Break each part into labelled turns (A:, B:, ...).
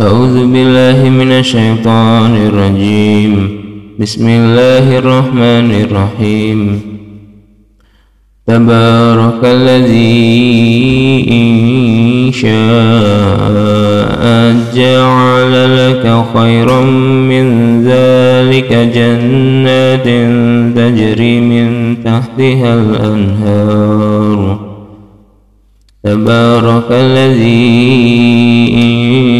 A: أعوذ بالله من الشيطان الرجيم. بسم الله الرحمن الرحيم. تبارك الذي إن شاء جعل لك خيرا من ذلك جنات تجري من تحتها الأنهار. تبارك الذي إن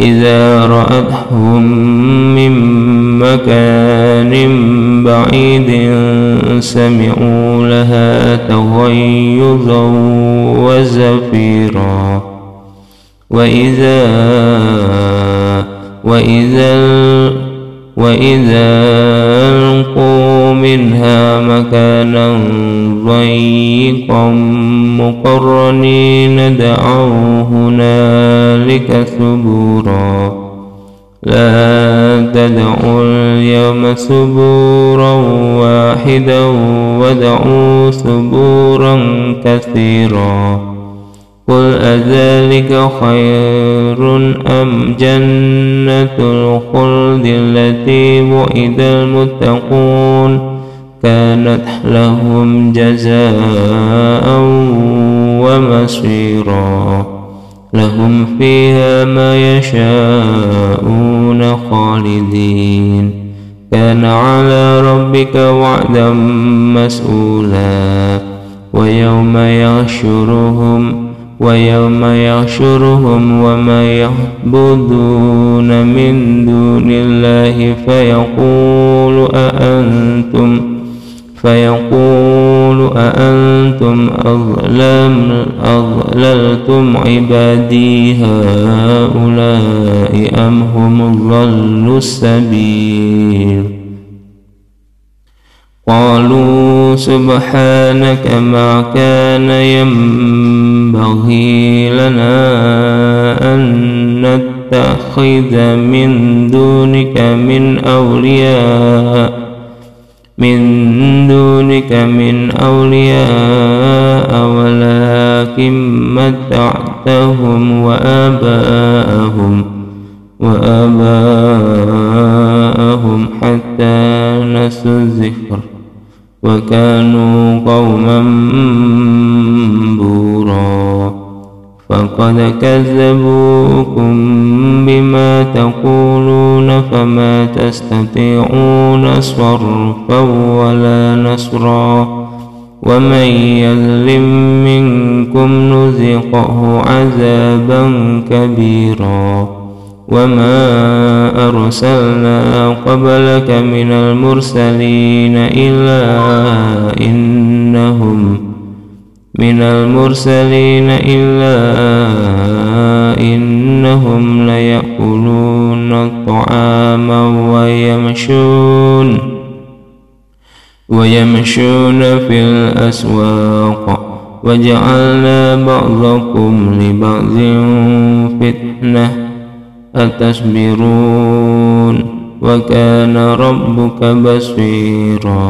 A: إذا رأتهم من مكان بعيد سمعوا لها تغيظا وزفيرا. وإذا وإذا وإذا ألقوا منها مكانا ضيقا مقرنين دعوا هنالك ثبورا لا تدعوا اليوم ثبورا واحدا ودعوا ثبورا كثيرا قل أذلك خير أم جنة الخلد التي وعد المتقون كانت لهم جزاء ومصيرا لهم فيها ما يشاءون خالدين كان على ربك وعدا مسؤولا ويوم يحشرهم ويوم يحشرهم وما يعبدون من دون الله فيقول أأنتم فيقول أأنتم أظلم أضللتم عبادي هؤلاء أم هم ضلوا السبيل؟ قالوا سبحانك ما كان ينبغي لنا أن نتخذ من دونك من أولياء من دونك من أولياء ولكن متعتهم وآباءهم وآباءهم حتى نسوا الذكر وكانوا قوما بورا. فقد كذبوكم بما تقولون فما تستطيعون صرفا ولا نصرا ومن يظلم منكم نذقه عذابا كبيرا وما أرسلنا قبلك من المرسلين إلا إنهم من المرسلين إلا إنهم ليأكلون الطعام ويمشون ويمشون في الأسواق. وجعلنا بعضكم لبعض فتنة أتصبرون وكان ربك بصيرا.